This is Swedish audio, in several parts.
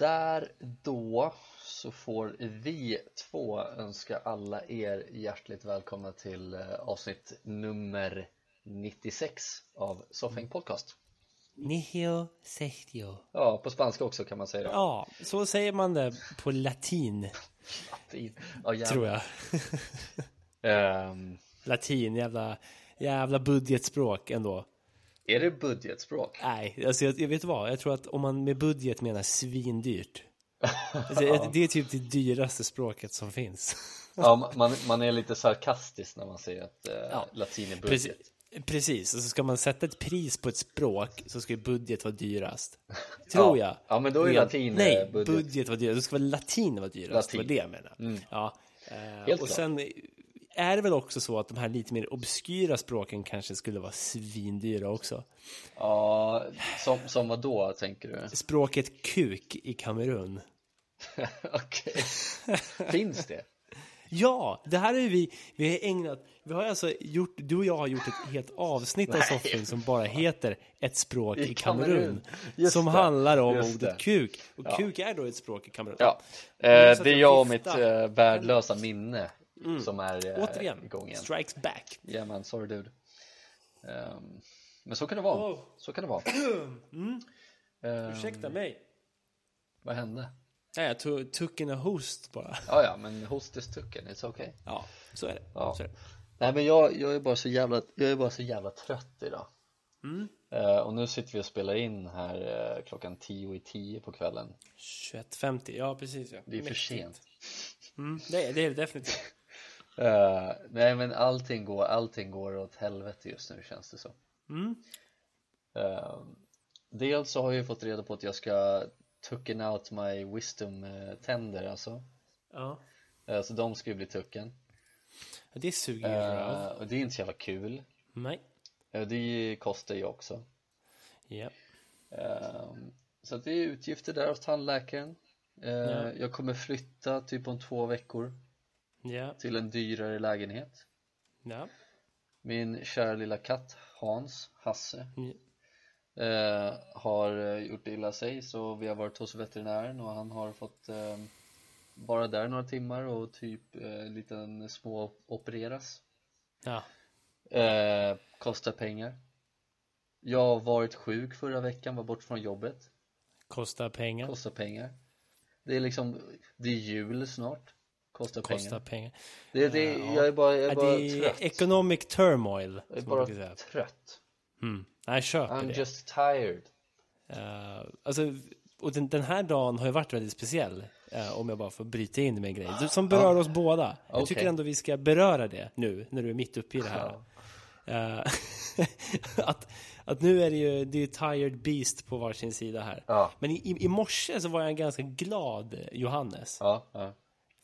Där då så får vi två önska alla er hjärtligt välkomna till eh, avsnitt nummer 96 av Soffhäng Podcast. Nihio sextio. Ja, på spanska också kan man säga det. Ja, så säger man det på latin, Fint. Ja, tror jag. Ehm, Latin, jävla, jävla budgetspråk ändå. Är det budgetspråk? Nej, alltså jag, jag vet vad, jag tror att om man med budget menar svindyrt. Alltså, det- är typ det dyraste språket som finns. Ja, man, man är lite sarkastisk när man säger att eh, Ja, latin är budget. Precis, precis, och så ska man sätta ett pris på ett språk så ska ju budget vara dyrast. Tror Ja. jag. Ja, men då är Rent- latin, Nej, eh, budget. budget. var dyrast. Då ska väl latin vara dyrast. Latin. Det var det jag menar. Ja. eh, och klart. sen är det väl också så att de här lite mer obskyra språken kanske skulle vara svindyra också. Ja, som, som vad då tänker du? Språket kuk i Kamerun. Okej, finns det? Ja, det här är vi, vi har ägnat, vi har alltså gjort, du och jag har gjort ett helt avsnitt av Nej. Soffing som bara heter ett språk i, I Kamerun. Som det, handlar om ordet det. kuk. Och Ja. kuk är då ett språk i Kamerun. Ja, eh, det är jag jag och mitt eh, värdelösa minne som är eh, Återigen, igång igen. strikes back. Yeah man, sorry dude. Ehm, men så kan det vara, Oh. så kan det vara. Ehm, Ursäkta mig. vad hände? Nej, jag tog, in a host bara. Ja, ja, men hostes tucken, it's okay. Ja, så är det. Ja. Så är det. Nej men jag, jag är bara så jävla, jag är bara så jävla trött idag. Eh, och nu sitter vi och spelar in här eh, klockan 10 i 10 på kvällen. 21.50, ja precis ja. Det är för Mäktigt. sent. Mm, det, är, det är det definitivt. Eh, nej men allting går, allting går åt helvete just nu känns det så. Mm. Eh, dels så har jag ju fått reda på att jag ska tucken out my wisdom eh, tänder alltså. Ja. Eh, så de ska ju bli tucken. Det suger ju. Eh, och det är inte så jävla kul. Nej. Det kostar ju också. Ja. Så det är utgifter där hos tandläkaren. Ja. Jag kommer flytta typ om två veckor Ja. till en dyrare lägenhet. Ja. Min kära lilla katt Hans, Hasse, Mm. eh, har eh, gjort illa sig så vi har varit hos veterinären och han har fått eh, vara där några timmar och typ eh, liten små opereras. Ja. Eh, kostar pengar. Jag har varit sjuk förra veckan, var bort från jobbet. Kostar pengar. Kostar pengar. Det är liksom, det är jul snart. Kostar, Kostar pengar. pengar. Det, det, Ja. Jag är bara, jag är bara det är trött. economic turmoil. Jag är bara trött. Mm. Nej, jag köper I'm det. just tired. Eh, alltså, och den, den här dagen har ju varit väldigt speciell. eh, om jag bara får bryta in med en grej. Som berör oss båda. Jag Okej. tycker ändå vi ska beröra det nu, när du är mitt uppe i det här. Eh, att, att nu är det ju, det är tired beast på varsin sida här. Ja. Men i, i, i morse så var jag en ganska glad eh, Johannes. Ja, ja.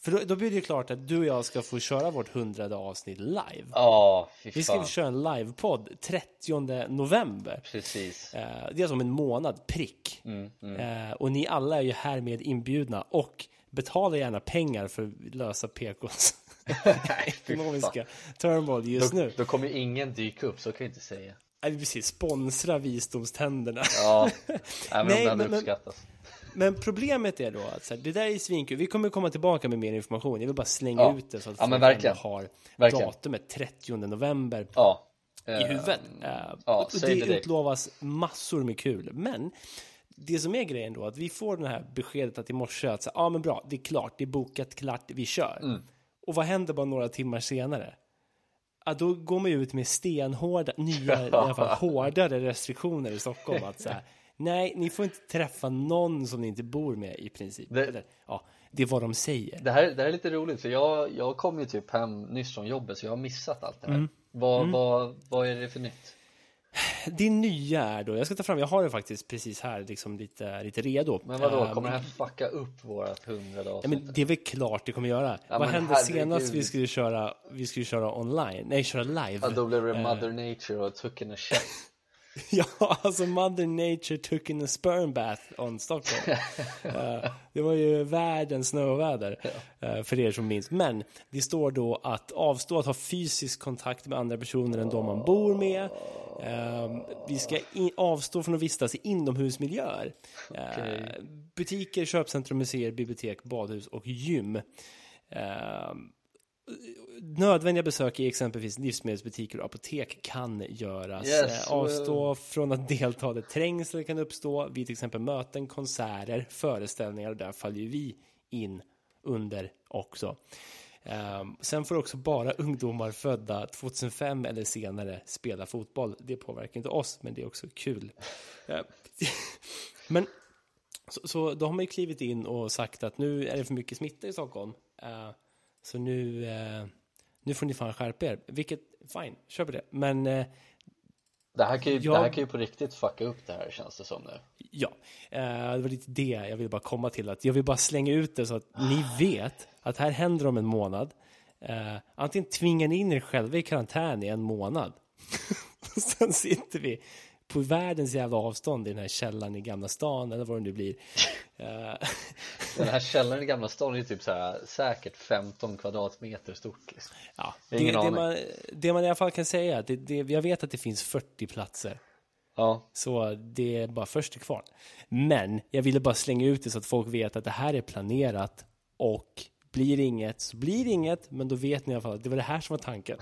För då, då blir det ju klart att du och jag ska få köra vårt hundrade avsnitt live. Ja, fy Vi ska köra en livepodd 30 november. Precis. Eh, Det är som en månad prick. Mm, Eh, Och ni alla är ju härmed inbjudna och betala gärna pengar för att lösa PKs ekonomiska turmoil just Då, nu. då kommer ingen dyka upp, så kan jag inte säga. Nej, precis. Sponsra visdomständerna. Ja, Nej, men Nej, det hade men- men- uppskattats. Men problemet är då att så här, det där är svinkul. Vi kommer komma tillbaka med mer information. Jag vill bara slänga Ja. ut det så att Ja, men verkligen. har Verkligen. datumet 30 november Ja. i Eh, huvudet. Eh, ja, och säg det det utlovas massor med kul. Men det som är grejen då, att vi får det här beskedet att i morse att ja men bra, det är klart, det är bokat, klart, vi kör. Mm. Och vad händer bara några timmar senare? Ja, då går man ju ut med stenhårda, nya, i alla fall hårdare restriktioner i Stockholm. Att så här, nej, ni får inte träffa någon som ni inte bor med i princip. Det- Eller, ja, det är vad de säger. Det här, det här är lite roligt för jag, jag kom ju typ hem nyss från jobbet så jag har missat allt det här. Mm. Vad, vad, vad är det för nytt? Det nya är då, jag ska ta fram, jag har det faktiskt precis här, liksom lite, lite redo. Men vadå, Eh, kommer det här fucka upp vårat hundrade Ja, avsnitt? men det är väl klart det kommer göra. Vad men hände senast vi skulle köra, vi skulle köra online? Nej, köra live. Ja, då blev det Eh, mother nature och took in a shit. Ja, alltså Mother Nature took in a sperm bath on Stockholm. Eh, det var ju världens snöväder eh, för er som minns. Men det står då att avstå att ha fysisk kontakt med andra personer än de man bor med. Eh, vi ska avstå från att vistas i inomhusmiljöer. Eh, butiker, köpcentrum, museer, bibliotek, badhus och gym. Nödvändiga besök i exempelvis livsmedelsbutiker och apotek kan göras. Yes, Eh, Avstå från att delta där trängsel kan uppstå vid till exempel möten, konserter, föreställningar och där faller ju vi in under också. Ehm, sen får också bara ungdomar födda 2005 eller senare spela fotboll. Det påverkar inte oss, men det är också kul. Eh, men så, så då har man ju klivit in och sagt att nu är det för mycket smitta i Stockholm. Eh, så nu, nu får ni fan skärpa er. Vilket, fine, kör på det. Men eh, Det här, kan ju, Jag- det här kan ju på riktigt fucka upp det här känns det som nu. ja, eh, det var lite det jag vill bara komma till. Att jag vill bara slänga ut det så att ni vet att här händer om en månad. Eh, antingen tvingar ni in er själva i karantän i en månad. Sen sitter vi på världens jävla avstånd i den här källaren i Gamla stan eller vad det nu blir. Den här källaren i Gamla stan är typ så här, säkert 15 kvadratmeter stort liksom. Ja, det, det, man, det man i alla fall kan säga, det, det, jag vet att det finns 40 platser. Ja, Så det är bara först till kvar. Men jag ville bara slänga ut det så att folk vet att det här är planerat och blir inget så blir det inget, men då vet ni i alla fall att det var det här som var tanken.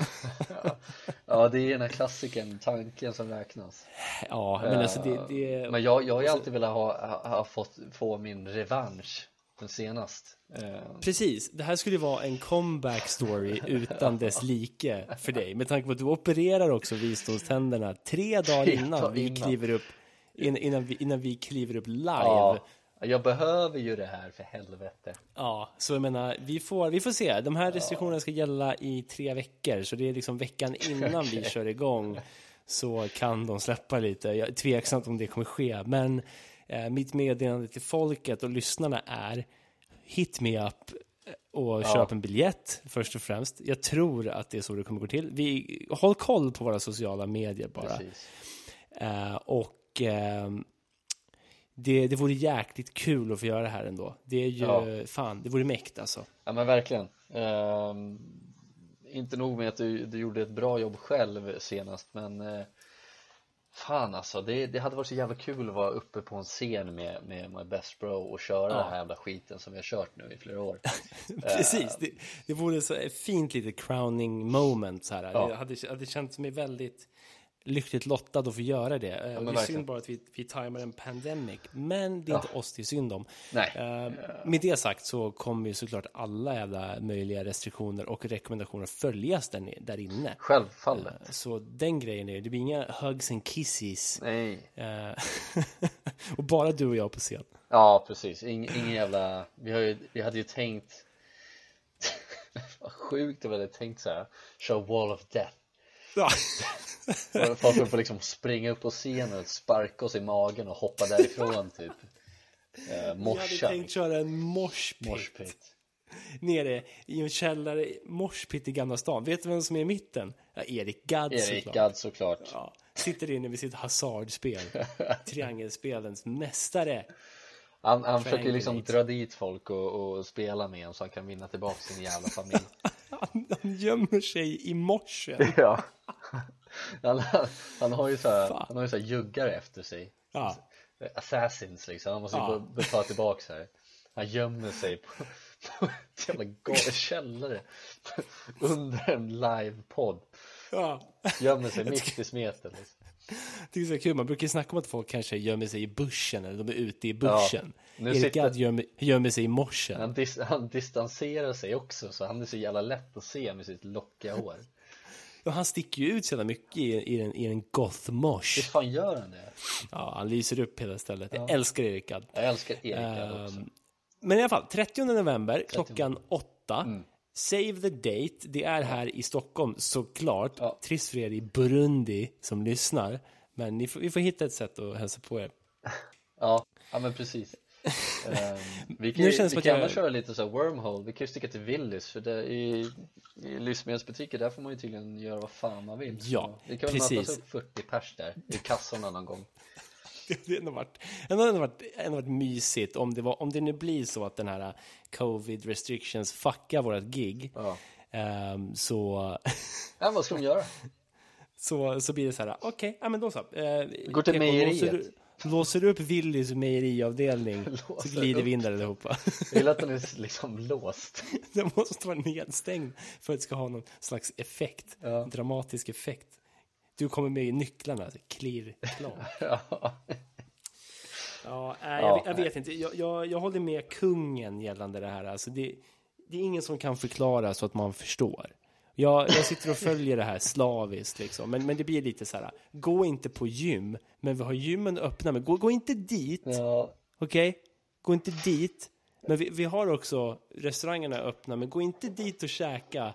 ja det är den här klassikern, tanken som räknas. Ja, men alltså det, det Men jag, jag har ju alltid velat ha, ha, ha fått få min revansch sen senast. Eh, Precis, det här skulle ju vara en comeback story utan dess like för dig. Med tanke på att du opererar också visdomständerna tre dagar innan vi kliver upp, in- innan vi, innan vi kliver upp live. ja, jag behöver ju det här för helvete. Ja, så jag menar, vi får, vi får se. De här restriktionerna ska gälla i tre veckor, så det är liksom veckan innan vi kör igång så kan de släppa lite. Jag är tveksamt om det kommer ske, men eh, mitt meddelande till folket och lyssnarna är hit me up och köp en biljett först och främst. Jag tror att det är så det kommer gå till. Vi, håll koll på våra sociala medier bara. Eh, och ehm, det, det vore jäkligt kul att få göra det här ändå. Det är ju, Ja. fan, det vore mäkt alltså. Ja men verkligen. Ehm, inte nog med att du, du gjorde ett bra jobb själv senast men eh, Fan alltså, det, det hade varit så jävla kul att vara uppe på en scen med, med My Best Bro och köra Ja. den här jävla skiten som vi har kört nu i flera år Precis, det, det vore så ett fint litet crowning moment så här. Ja. Det hade, hade känts mig väldigt lyckligt lottad att få göra det. Eh, och det är synd bara att vi, vi tajmar en pandemic, men det är inte oss det är synd om. Nej. Eh, med det sagt så kommer ju såklart alla jävla möjliga restriktioner och rekommendationer följas där, där inne. Självfallet Så den grejen är, det blir inga hugs and kisses. Nej Eh, och bara du och jag på scen. Ja precis, ingen, ingen jävla Vi, har ju, vi hade ju tänkt Vad sjukt om vi hade tänkt så här Kör Wall of Death Ja. Folk får liksom springa upp på scenen och sparka oss i magen och hoppa därifrån typ eh, Jag hade Morsa tänkt köra en Morspit nere i en källare, moshpit i Gamla stan. Vet du vem som är i mitten? Ja, Erik Gadd Erik såklart. Gadd såklart Ja, sitter inne vid sitt hasardspel. Triangelspelens mästare. Han, han försöker liksom dra dit folk och, och spela med dem så han kan vinna tillbaka sin jävla familj Han, han gömmer sig i morsen. Ja han, han har ju så här, Fan. han har ju så här juggar efter sig Ja. Assassins liksom, han måste ju Ja. ja. betala tillbaka här Han gömmer sig på, på ett jävla galen källare Under en livepodd Ja. Gömmer sig mitt i smeten liksom. Det är så kul, man brukar ju snacka om att folk kanske gömmer sig i bussen eller de är ute i bussen. nu Erik sitter- Gadd gömmer, gömmer sig i morsen. han, dis, han distanserar sig också så han är så jävla lätt att se med sitt lockiga hår Och han sticker ju ut så jävla mycket i, i en, i en goth-mosh. Hur fan gör han det? Ja, han lyser upp hela stället. Jag älskar Erik Gadd. Jag älskar Erik Gadd också Ehm, Men i alla fall, 30 november klockan 8. Save the date. Det är här i Stockholm såklart. Ja. Trist för er i Burundi som lyssnar. Men ni får, vi får hitta ett sätt att hälsa på er. Ja, ja men precis Ehm, vi kan, Nu känns vi kan jag- köra lite så wormhole, vi kan ju sticka till Willys för det, i, i livsmedelsbutiker där får man ju tydligen göra vad fan man vill Ja, så Vi kan väl mötas upp 40 pers där i kassorna någon gång Det hade ändå varit, hade ändå varit, ändå varit mysigt om det, var, om det nu blir så att den här uh, covid restrictions fuckar vårat gig. Ja, ehm, så, ja vad ska de göra? så, så blir det så här, okej, ja men då så. Uh, Går till mejeriet. Låser, upp Willys mejeriavdelning så glider upp. vi in där allihopa. Jag gillar att den är liksom låst Den måste vara nedstängd för att det ska ha någon slags effekt, Ja. dramatisk effekt. Du kommer med i nycklarna, klirr, klar. ja. Ja, Ja, jag, jag vet inte. Jag, jag, jag håller med kungen gällande det här. Alltså det, det är ingen som kan förklara så att man förstår. Jag, jag sitter och följer det här slaviskt, liksom. men, men det blir lite så här. Gå inte på gym, men vi har gymmen öppna. Men gå, gå inte dit, ja, okej? Gå inte dit. Men vi, vi har också restaurangerna öppna, men gå inte dit och käka.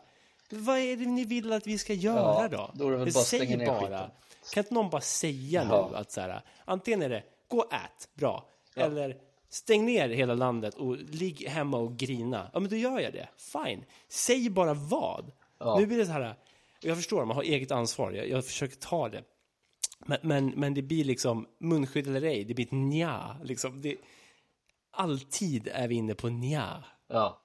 Vad är det ni vill att vi ska göra Ja, då? då är det väl bara Säg bara. skiten. Kan inte någon bara säga Ja. nu att så här, antingen är det gå och ät, bra, eller stäng ner hela landet och ligg hemma och grina. Ja, men då gör jag det. Fine. Säg bara vad. Ja. Nu blir det så här, jag förstår, man har eget ansvar, jag, jag försöker ta det. Men, men, men det blir liksom munskydd eller ej, det blir ett nja. Liksom. Det, alltid är vi inne på nja. ja.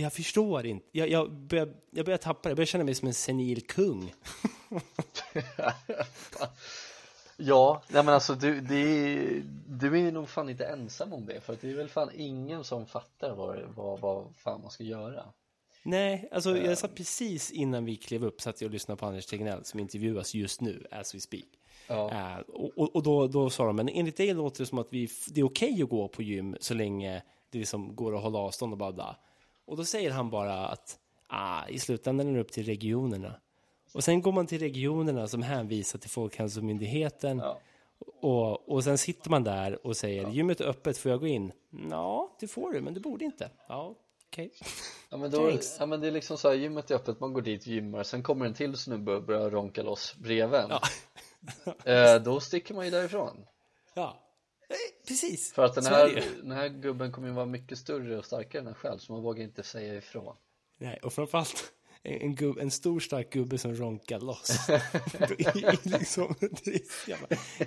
Jag förstår inte. Jag, jag, börjar, jag börjar tappa det. Jag börjar känna mig som en senil kung. Ja, nej men alltså du, det, du är nog fan inte ensam om det för att det är väl fan ingen som fattar vad, vad, vad fan man ska göra Nej, alltså jag satt precis innan vi klev upp satt jag och lyssnade på Anders Tegnell som intervjuas just nu, as we speak. Ja, Eh, och och, då, då sa de, men enligt dig låter det som att vi, det är okej att gå på gym så länge det liksom går att hålla avstånd och bla bla. Och då säger han bara att ah, i slutändan är det upp till regionerna. Och sen går man till regionerna som hänvisar till Folkhälsomyndigheten. ja. Och, och sen sitter man där och säger, gymmet är öppet, får jag gå in? Ja, det får du, men du borde inte. Ja, okej. Ja men, då, Thanks. ja men det är liksom så här, gymmet är öppet, man går dit och gymmar, sen kommer en till snubbe och börjar ronka loss bredvid en. eh, Då sticker man ju därifrån Ja, precis. För att den här, den här gubben kommer ju vara mycket större och starkare än en själv så man vågar inte säga ifrån Nej, och framförallt en, en, gubb, en stor stark gubbe som ronkar loss. I, liksom,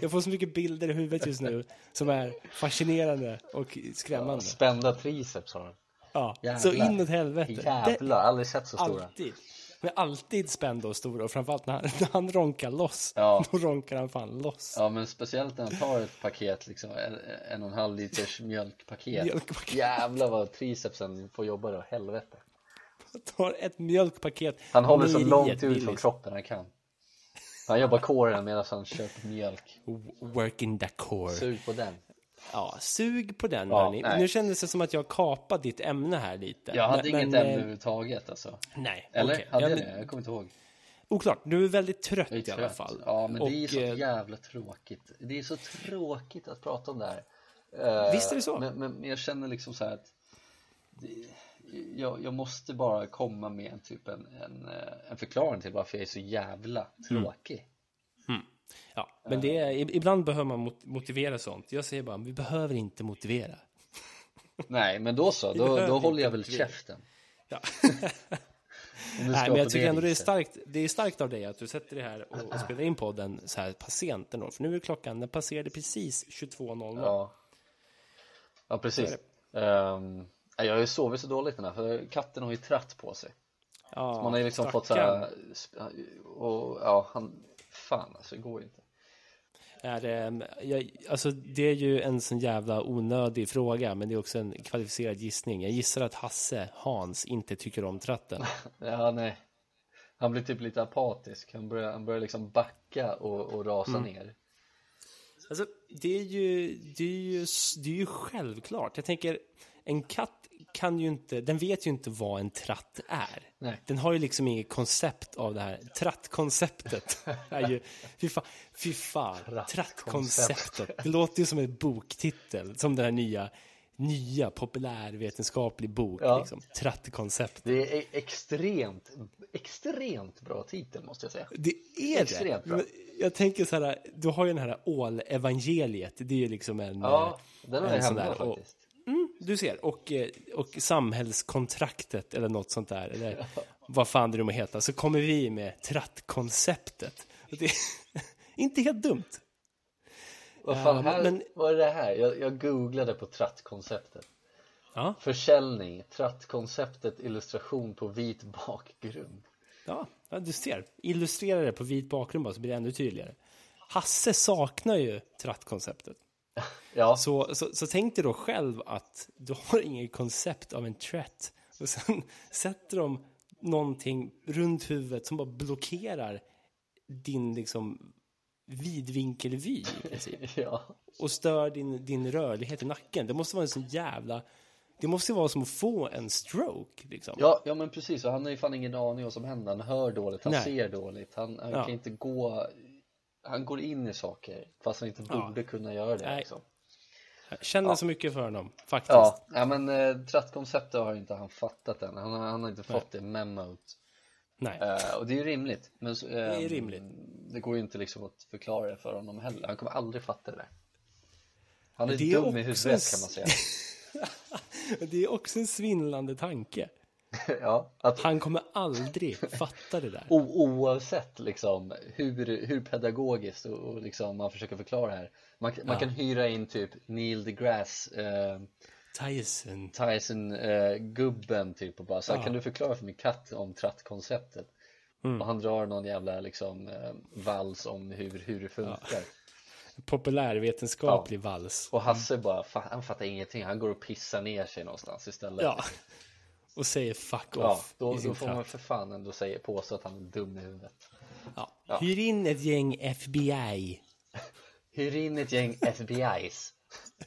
jag får så mycket bilder i huvudet just nu som är fascinerande och skrämmande. Spända triceps har han Ja, Jävlar. så inåt helvete. Jävlar, aldrig sett så stora alltid. Men alltid spända och stora och framförallt när han, när han ronkar loss. Ja. Då ronkar han fan loss. Ja men speciellt när han tar ett paket liksom, en, en och en halv liters mjölkpaket Mjölkpaket. Jävlar vad tricepsen får jobba då, helvete Tar ett mjölkpaket. Han håller så långt ut från kroppen han kan Han jobbar kåren medan han köper mjölk Work in the core. Sug på den Ja, sug på den Ja, hörni. nej. Nu kändes det som att jag kapat ditt ämne här lite. Jag hade Men- inget men, ämne överhuvudtaget alltså Nej, Eller? okej. Hade Ja, jag det? Jag kommer inte ihåg Oklart, du är väldigt trött är i alla trött. fall. Ja men det är Och, så eh, jävla tråkigt Det är så tråkigt att prata om det här Eh, Visst är det så. Men, men, jag känner liksom så här att det, jag, jag måste bara komma med en typ en, en, eh, en förklaring till varför jag är så jävla Mm. tråkig Ja, men det är, ibland behöver man mot- motivera sånt. Jag säger bara, vi behöver inte motivera. Nej men då så, då, då håller jag väl motivera. käften Ja. Nej, men jag tycker ändå det är starkt. Det är starkt av dig att du sätter dig här och, och spelar in podden så här sent ändå. För nu är klockan, den passerade precis 22.00. Ja, ja precis um, Jag har ju sovit så dåligt den här för katten har ju tratt på sig Ja, Man har ju liksom fått så här, och ja han, fan alltså det går inte Är, jag, alltså det är ju en sån jävla onödig fråga, men det är också en kvalificerad gissning. Jag gissar att Hasse, Hans, inte tycker om tratten. Ja nej Han blir typ lite apatisk, han börjar, han börjar liksom backa och, och rasa Mm. ner Alltså, det är ju, det är ju, det är ju självklart. Jag tänker, en katt kan ju inte, den vet ju inte vad en tratt är. Nej. Den har ju liksom inget koncept av det här. Trattkonceptet är ju, fy fan, fy fan trattkonceptet. Det låter ju som en boktitel, som den här nya, nya populärvetenskaplig bok, Ja. liksom. Trattkoncept. Det är extremt, extremt bra titel måste jag säga Det är Extremt det. bra. Jag tänker så här, du har ju den här ålevangeliet, det är ju liksom en... Ja, eh, den har en jag hemma faktiskt du ser. Och, eh, och samhällskontraktet eller något sånt där. Eller vad fan det nu må heta. Så kommer vi med trattkonceptet. Det är inte helt dumt. Vad fan, Ja, här, men- vad är det här? Jag, jag googlade på trattkonceptet Ja, Försäljning, trattkonceptet, illustration på vit bakgrund ja, ja du ser. Illustrera det på vit bakgrund bara så blir det ännu tydligare. Hasse saknar ju trattkonceptet. Ja, Så, så, så tänk dig då själv att du har inget koncept av en tratt och sen sätter de någonting runt huvudet som bara blockerar din liksom vidvinkelvy i princip ja, och stör din, din rörlighet i nacken. Det måste vara en så jävla... Det måste vara som att få en stroke liksom. ja, ja men precis och han har ju fan ingen aning vad som händer Han hör dåligt, han Nej. ser dåligt Han, han Ja. kan inte gå Han går in i saker fast han inte Ja. borde kunna göra det Nej. liksom. Jag känner så mycket för honom, faktiskt. Ja, ja men eh, trattkonceptet har inte han fattat än Han har, han har inte fått det memot Nej. Eh, och det är ju rimligt. Men så, är ehm, rimligt. Det går ju inte liksom att förklara det för honom heller. Han kommer aldrig fatta det där. Han är, Det är dum i huvudet en kan man säga. Det är också en svindlande tanke. ja, att Han kommer aldrig fatta det där. o- oavsett liksom hur, hur pedagogiskt och, och liksom man försöker förklara det här. Man, man Ja. kan hyra in typ Neil deGrasse eh, Tyson. Tyson eh, gubben typ och bara så här, Ja. kan du förklara för min katt om trattkonceptet? Mm. Och han drar någon jävla liksom eh, vals om hur, hur det funkar. Populärvetenskaplig vals. Och Hasse bara, fan, han fattar ingenting, han går och pissar ner sig någonstans istället Ja. Och säger fuck Ja, off då, i sin då får man för fan ändå säga, påstå att han är dum i huvudet Ja. Ja. Hyr in ett gäng FBI. Hyr in ett gäng FBI's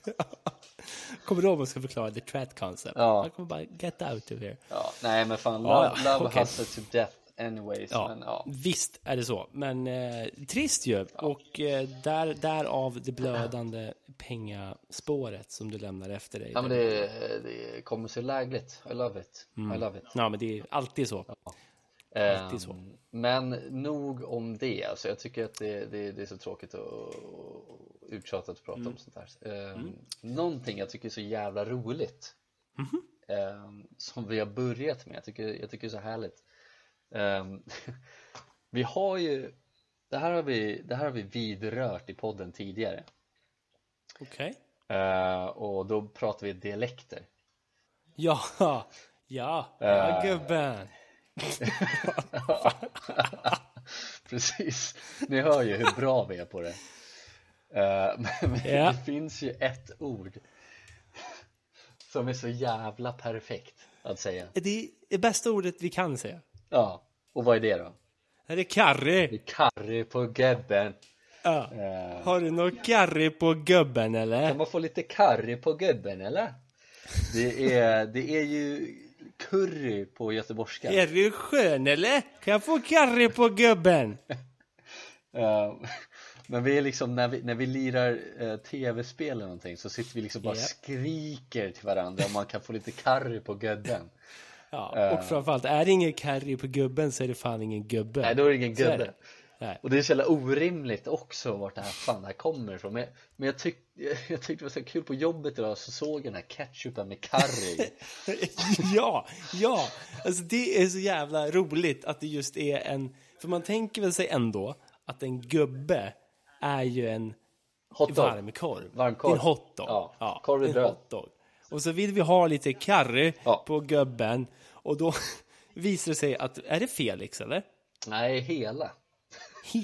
Kommer du ihåg man ska förklara the trat concept? Ja. Han kommer bara get out of here. Ja, nej men fan, Ja, love, ja, love okej. Hasse to death anyways Ja, men ja visst är det så. Men eh, trist ju. Och eh, där, därav det blödande pengaspåret som du lämnar efter dig. Ja men det, det kommer sig lägligt, I love it, I love it Ja, men det är alltid så. Alltid så. Ehm, Men nog om det, alltså jag tycker att det, det, det är så tråkigt och, och uttjatat att prata Mm. om sånt här Ehm, Någonting jag tycker är så jävla roligt Mhm. ehm, Som vi har börjat med, jag tycker, jag tycker det är så härligt Ehm, Vi har ju det här har vi, det här har vi vidrört i podden tidigare Okej. Ehm, Och då pratar vi dialekter Ja, ja, ja Eh. gubben. Precis, ni hör ju hur bra vi är på det Eh, Men Ja. det finns ju ett ord Som är så jävla perfekt att säga Det är det bästa ordet vi kan säga. Ja, och vad är det då? Är det karri? Det är karry på gubben Ja. Eh, Har du något karri på gubben Kan eller? man få lite curry på gubben eller? Det är, det är ju curry på göteborgska Är du skön eller? Kan jag få karri på gubben? Eh, Men vi är liksom, när vi, när vi lirar eh, tv-spel eller någonting så sitter vi liksom bara Ja. skriker till varandra om man kan få lite curry på gubben Ja, och framförallt, är det ingen karri på gubben så är det fan ingen gubbe. Nej, då är det ingen gubbe det. Nej. Och det är så jävla orimligt också vart det här fan här kommer ifrån Men, men jag, tyck, jag tyckte det var så kul på jobbet idag så såg jag den här ketchupen med curry ja, ja, alltså det är så jävla roligt att det just är en, för man tänker väl sig ändå att en gubbe är ju en Hotdog varmkorv. Varmkorv. En hotdog. Ja, korv i en bröd. hotdog. Och så vill vi ha lite curry Ja. på gubben och då visar det sig att, är det Felix eller? Nej, hela He,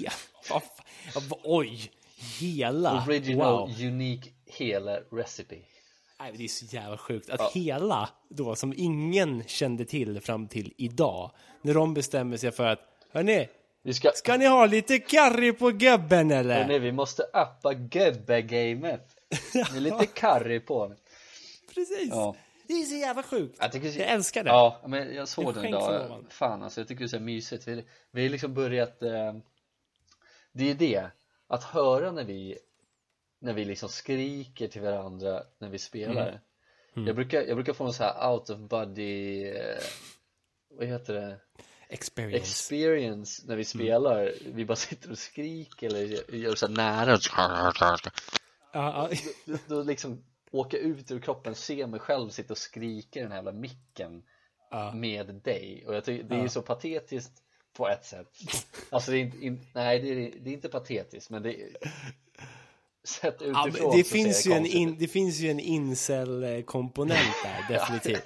vad fa- ja, vad- oj, hela. Original Wow. unique hela recipe Nej, det är så jävla sjukt att hela då som ingen kände till fram till idag när de bestämmer sig för att hörni, Vi ska, ska ni ha lite curry på gubben eller? nej, vi måste uppa gubbe-gamet Med lite curry på Precis. Ja. Det är så jävla sjukt. Jag, tycker, Jag älskar det. Ja, men jag såg En den idag. Fan alltså, jag tycker det är så mysigt. Vi, vi har liksom börjat eh, Det är det, att höra när vi När vi liksom skriker till varandra när vi spelar Mm. Jag, brukar, jag brukar få en så här out of body eh, Vad heter det? Experience. Experience när vi Mm. spelar Vi bara sitter och skriker eller gör- gör så här nära ja, ja. då, då liksom åka ut ur kroppen, se mig själv sitta och skrika i den här jävla micken Ja. med dig och jag tycker det är så patetiskt på ett sätt alltså det är inte, in, nej det är, det är inte patetiskt men det är sett Ja, utifrån det, så finns ju det en in, det finns ju en incel-komponent där, definitivt.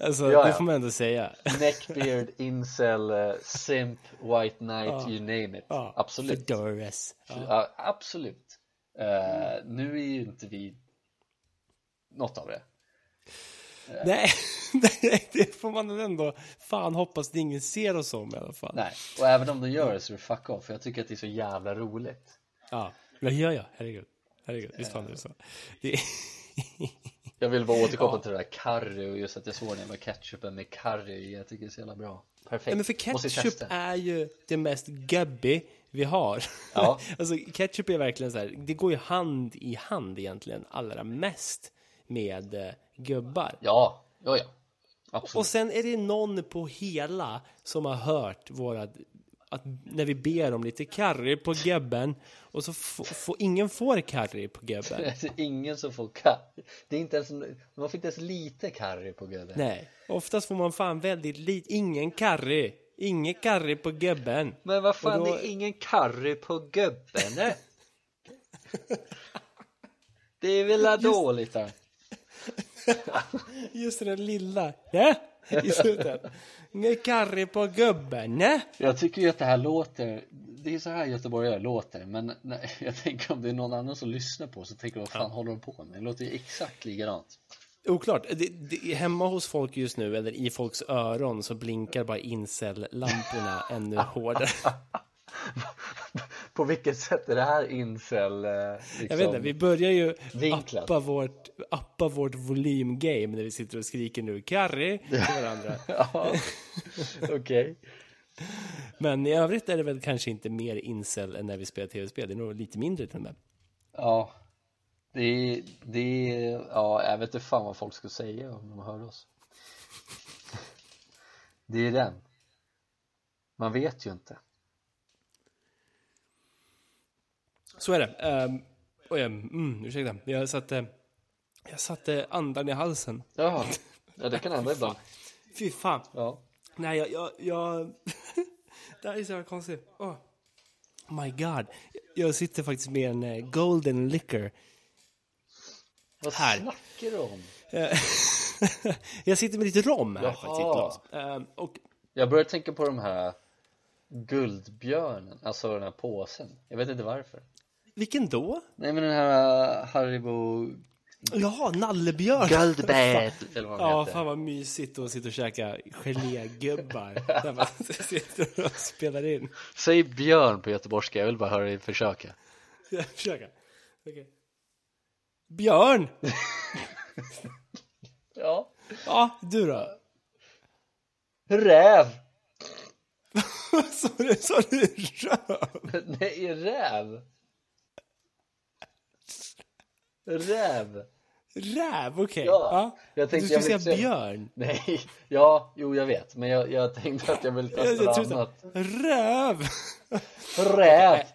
Alltså, Ja, det ja. får man ändå säga. Neckbeard, incel, eh, simp, white knight, Ja. you name it Ja, absolut Fedoras. Ja. Ja, absolut. Eh, nu är ju inte vi något av det. Nej, nej, det får man ändå fan hoppas att ingen ser oss om i alla fall. Nej, och även om de gör det så är det fuck off. För jag tycker att det är så jävla roligt. Ja, ja, ja, ja. herregud. Herregud, visst fan är det så. Det, Jag vill bara återkoppla till det där curry och just att jag såg den med ketchupen med curry. Jag tycker det är så jävla bra. Perfekt. Ja, men för ketchup är ju det mest gubby vi har. Ja. alltså ketchup är verkligen så här, det går ju hand i hand egentligen allra mest med eh, gubbar. Ja, ja, ja. Och Absolut. sen är det någon på hela som har hört våra att när vi ber om lite curry på gubben och så får få, ingen får curry på gubben. Det är ingen som får curry. Det är inte ens, man får inte ens lite curry på gubben. Nej, oftast får man fan väldigt lite, ingen curry. Ingen curry på gubben. Men vad fan, Och då- det är ingen curry på gubben. nej. Det är väl dåligt då. Just det där lilla, nej, i slutet. Ingen curry på gubben, nej. Jag tycker ju att det här låter Det är så här göteborgare låter Men nej, jag tänker om det är någon annan som lyssnar på Så tänker de vad fan håller de på med? Det låter ju exakt likadant Oklart. Det, det, hemma hos folk just nu, eller i folks öron, så blinkar bara incel-lamporna ännu hårdare. På vilket sätt är det här incel eh, liksom, Jag vet inte, vi börjar ju Vinklat. appa vårt, appa vårt volymgame när vi sitter och skriker nu curry till varandra. Ja, okej Men i övrigt är det väl kanske inte mer incel än när vi spelar tv-spel. Det är nog lite mindre till och med. Ja Det är, det är, ja jag vet inte fan vad folk ska säga om de hör oss Det är den Man vet ju inte Så är det. Um, oj, mm, ursäkta. Jag satte, jag satte andan i halsen. Ja, ja det kan hända ibland Fy fan. Ja Nej, jag... jag, jag... det här är så konstigt. Oh. My God. Jag sitter faktiskt med en eh, golden liquor. Vad Här. snackar du om? Jag sitter med lite rom här Jaha. faktiskt i ett glas. Eh, och Jag börjar tänka på de här Guldbjörnen, alltså den här påsen Jag vet inte varför vilken då? Nej men den här uh, Haribo Jaha, nallebjörn. Guldbät eller vad Ja, heter fan vad mysigt att sitta och käka gelégubbar när man sitter och spelar in. Säg björn på göteborgska, jag vill bara höra dig försöka Jag försöker. Okej. Björn! Ja Ja, du då? Räv! Sa du, sa du röv? Nej, räv! Räv! Räv, okej. Ja, Ja. jag tänkte du skulle säga björn. Nej, ja, jo jag vet Men jag, jag tänkte att jag ville testa jag annat röv! Räv!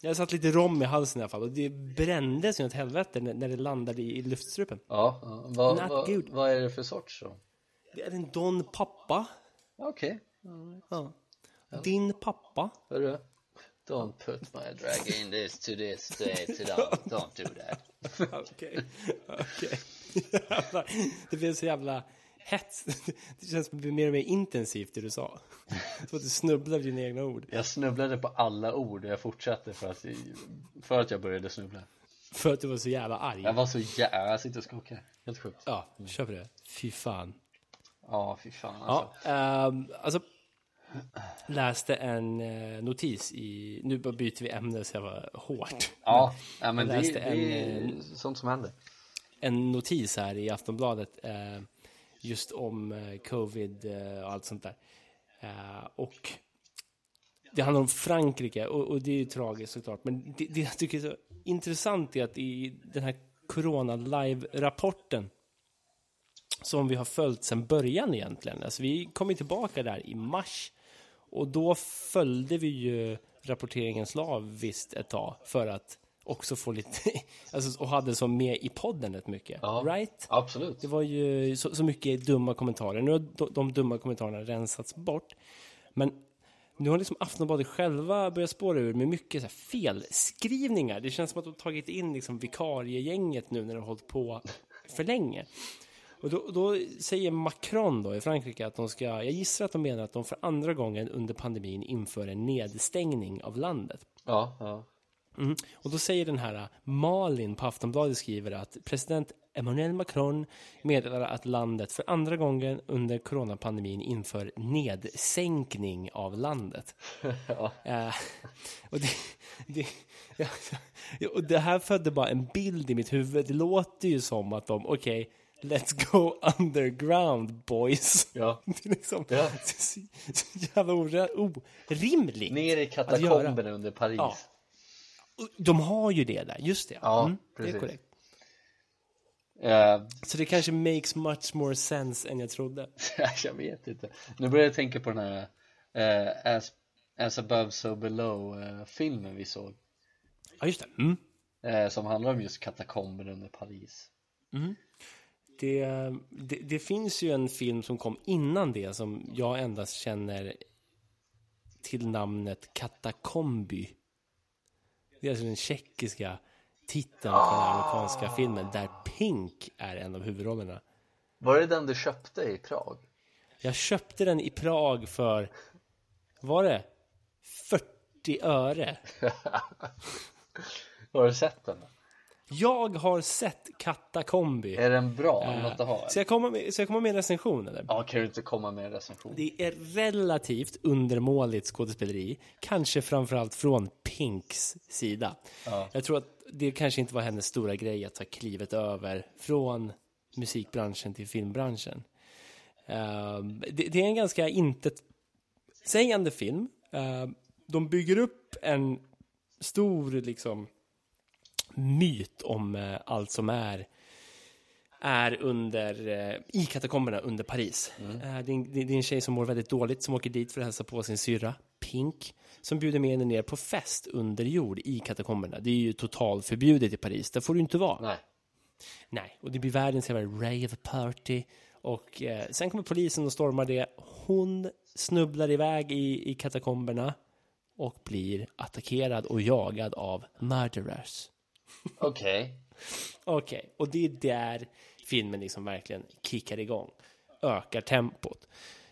Jag satt lite rom i halsen i alla fall och det brändes ju åt helvete när, när det landade i, i luftstrupen. Ja, ja, vad, good. vad är det för sorts då? Det är en Don pappa. Okej, Ja. Din pappa. hörru Don't put my drag in this to this state, don't, don't do that Okej. Okej. Det blev så jävla hett. Det känns som att det blir mer och mer intensivt det du sa. Som att du snubblar vid dina egna ord. Jag snubblade på alla ord och jag fortsatte för att, för att jag började snubbla För att du var så jävla arg. Jag var så jävla, jag sitter och skakar Helt sjukt Ja, kör på det. Fy fan. Ja, fy fan alltså Ja, ehm, alltså. Läste en eh, notis i, nu bara byter vi ämne så jag var hårt. Ja, men jag det, läste det en, är sånt som händer en notis här i Aftonbladet eh, just om eh, covid eh, och allt sånt där. Eh, och det handlar om Frankrike och, och det är ju tragiskt såklart. Men det, det jag tycker är så intressant är att i den här Corona Live-rapporten som vi har följt sedan början egentligen. Alltså vi kom ju tillbaka där i mars och då följde vi ju rapporteringen slaviskt ett tag för att också få lite, alltså, och hade som med i podden rätt mycket. Ja. Right? Absolut. Det var ju så, så mycket dumma kommentarer. Nu har de, de dumma kommentarerna rensats bort. Men nu har liksom Aftonbladet själva börjat spåra ur med mycket så felskrivningar. Det känns som att de tagit in liksom vikariegänget nu när de har hållit på för länge. Och då, då säger Macron då i Frankrike att de ska, jag gissar att de menar att de för andra gången under pandemin inför en nedstängning av landet. Ja, ja. Mm. Och då säger den här äh, Malin på Aftonbladet skriver att president Emmanuel Macron meddelar att landet för andra gången under coronapandemin inför nedsänkning av landet. Ja. Eh, och, det, det, ja, och det här födde bara en bild i mitt huvud. Det låter ju som att de, okej, let's go underground boys. Ja. Det är liksom Ja. så, jävla orimligt. Ner i katakomberna under Paris. Ja. De har ju det där, just det. Ja, Mm, det är precis. korrekt. Eh, Så det kanske makes much more sense än jag trodde. jag vet inte. Nu börjar jag tänka på den här eh, as, as above so below eh, filmen vi såg. Ja, just det. Mm. Som handlar om just katakomberna under Paris. Det, det. Det finns ju en film som kom innan det som jag endast känner till namnet Katakomby. Det är alltså den tjeckiska titeln på den amerikanska filmen där Pink är en av huvudrollerna. Var det den du köpte i Prag? Jag köpte den i Prag för, var det 40 öre? Har du sett den? Jag har sett Katakomby. Är den bra? Något att ha? Så jag kommer med, så jag kommer med en recension eller? Ja, kan du inte komma med en recension? Det är relativt undermåligt skådespeleri, kanske framförallt från Pinks sida. Ja. Jag tror att det kanske inte var hennes stora grej att ta klivet över från musikbranschen till filmbranschen. Ehm, det, det är en ganska intetsägande film. Ehm, de bygger upp en stor liksom myt om eh, allt som är är under, eh, i katakomberna under Paris. Eh, det, är en, det är en tjej som mår väldigt dåligt som åker dit för att hälsa på sin syrra, Pink, som bjuder med henne ner på fest under jord i katakomberna. Det är ju totalförbjudet i Paris, där får du inte vara. Nej. Nej, och det blir världens jävla rave party. Och eh, sen kommer polisen och stormar det. Hon snubblar iväg i, i katakomberna och blir attackerad och jagad av murderers. Okej. Okej, och det är där filmen liksom verkligen kickar igång. Ökar tempot.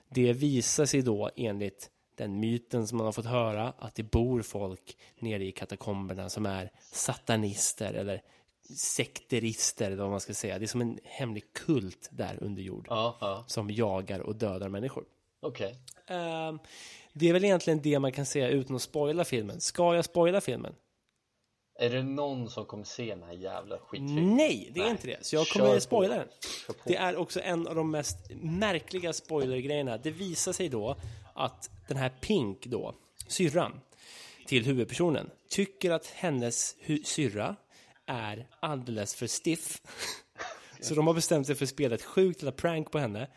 Det visar sig då enligt den myten som man har fått höra att det bor folk nere i katakomberna som är satanister eller sekterister eller vad man ska säga. Det är som en hemlig kult där under jord Ja, ja. som jagar och dödar människor. Okej. Ehm, det är väl egentligen det man kan säga utan att spoila filmen. Ska jag spoila filmen? Är det någon som kommer se den här jävla skitfilmen? Nej, det är inte det. Så jag Kör kommer på. spoila den. Det är också en av de mest märkliga spoilergrejerna. Det visar sig då att den här Pink då, syrran till huvudpersonen, tycker att hennes syrra är alldeles för stiff. Så de har bestämt sig för att spela ett sjukt lilla prank på henne.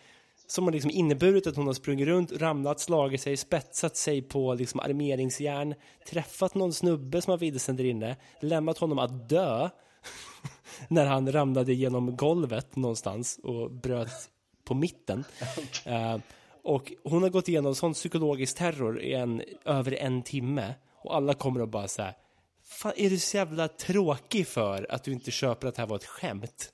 Som har liksom inneburit att hon har sprungit runt, ramlat, slagit sig, spetsat sig på liksom armeringsjärn, träffat någon snubbe som har vilsen där inne, lämnat honom att dö när han ramlade genom golvet någonstans och bröt på mitten. Eh, och hon har gått igenom sån psykologisk terror i en, över en timme och alla kommer att bara säga Fan, är du så jävla tråkig för att du inte köper att det här var ett skämt?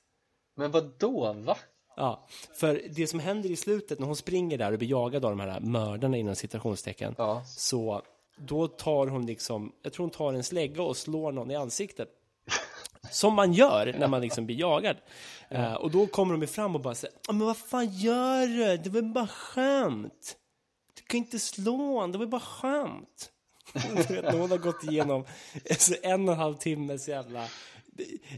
Men vad då? Va? Ja, för det som händer i slutet när hon springer där och blir jagad av de här mördarna inom citationstecken. Ja. Så då tar hon liksom, jag tror hon tar en slägga och slår någon i ansiktet. Som man gör när man liksom blir jagad. Eh, och då kommer de fram och bara säger, "Ja, men vad fan gör du? Det var bara skämt. Du kan inte slå honom, det var bara skämt. Du vet, när hon har gått igenom alltså, en och en halv timmes jävla,